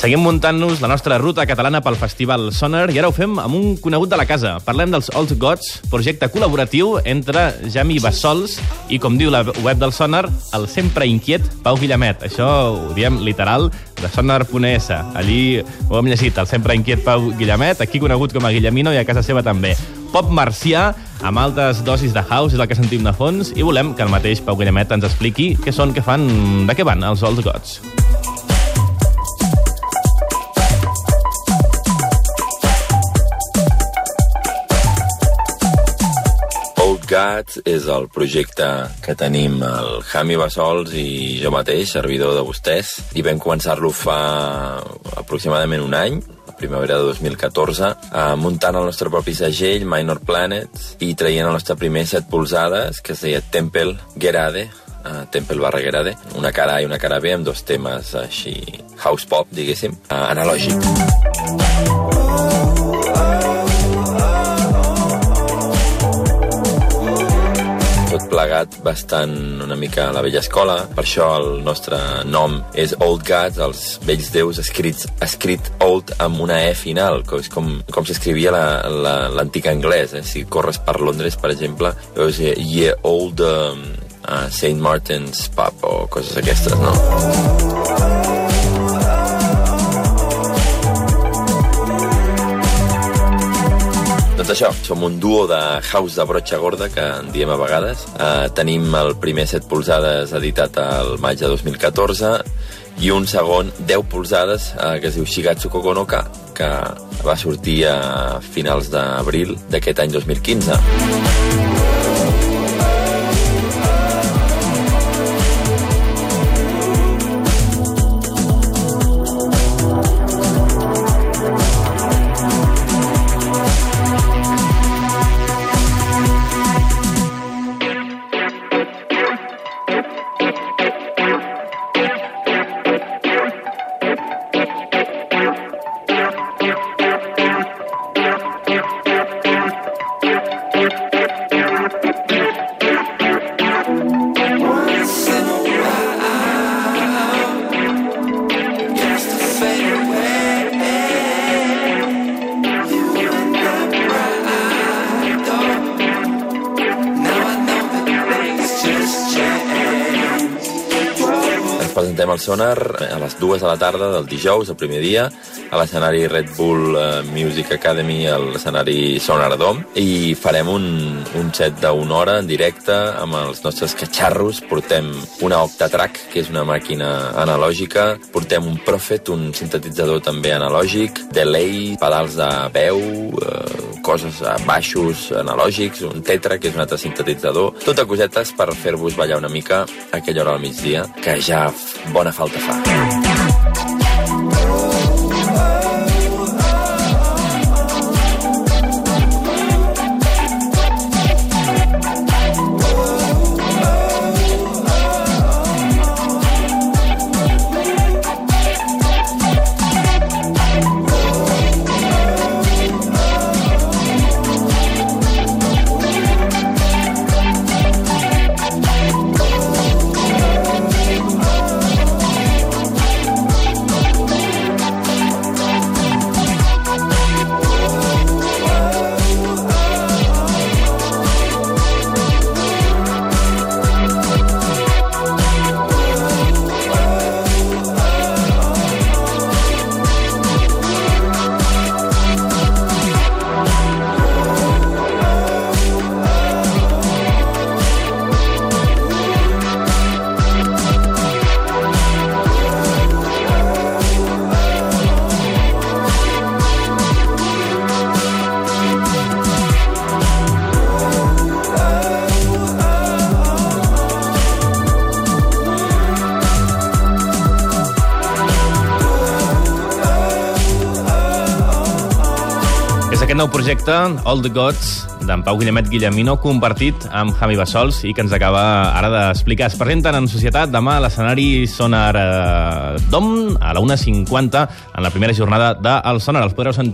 Seguim muntant-nos la nostra ruta catalana pel Festival Sonar i ara ho fem amb un conegut de la casa. Parlem dels Old Gods, projecte col·laboratiu entre Jami Bassols i, com diu la web del Sonar, el sempre inquiet Pau Guillamet. Això ho diem literal de sonar.es. Allí ho hem llegit, el sempre inquiet Pau Guillamet, aquí conegut com a Guillemino i a casa seva també. Pop marcià, amb altes dosis de house, és el que sentim de fons, i volem que el mateix Pau Guillamet ens expliqui què són, què fan, de què van els Old Gods. Gods és el projecte que tenim el Jami Bassols i jo mateix, servidor de vostès, i vam començar-lo fa aproximadament un any, primavera de 2014, eh, muntant el nostre propi segell, Minor Planets, i traient el nostre primer set polzades, que es deia Temple Gerade, uh, Temple barra Gerade, una cara A i una cara B amb dos temes així house pop, diguéssim, uh, analògic. tot plegat bastant una mica a la vella escola. Per això el nostre nom és Old Gods, els vells déus escrits, escrit old amb una E final, que és com, com s'escrivia l'antic la, la, anglès. Eh? Si corres per Londres, per exemple, veus Ye Old um, uh, St. Martin's Pub o coses aquestes, no? Doncs això, som un duo de house de brotxa gorda, que en diem a vegades. Uh, tenim el primer 7 polzades editat al maig de 2014 i un segon 10 polzades uh, que es diu Shigatsu Kokonoka, que va sortir a finals d'abril d'aquest any 2015. Thank you. Presentem al Sonar a les dues de la tarda del dijous, el primer dia, a l'escenari Red Bull eh, Music Academy, a l'escenari Sonar Dome, i farem un, un set d'una hora en directe amb els nostres catxarros. Portem una Octatrack, que és una màquina analògica, portem un Prophet, un sintetitzador també analògic, delay, pedals de veu, eh, coses, eh, baixos analògics, un tetra, que és un altre sintetitzador, tota cosetes per fer-vos ballar una mica a aquella hora del migdia, que ja bona falta fa. Aquest nou projecte, All the Gods, d'en Pau Guillemet Guillemino, compartit amb Javi Bassols i que ens acaba ara d'explicar. Es presenten en societat demà a l'escenari Sonar eh, Dom a la 1.50 en la primera jornada del Sonar. Els podreu sentir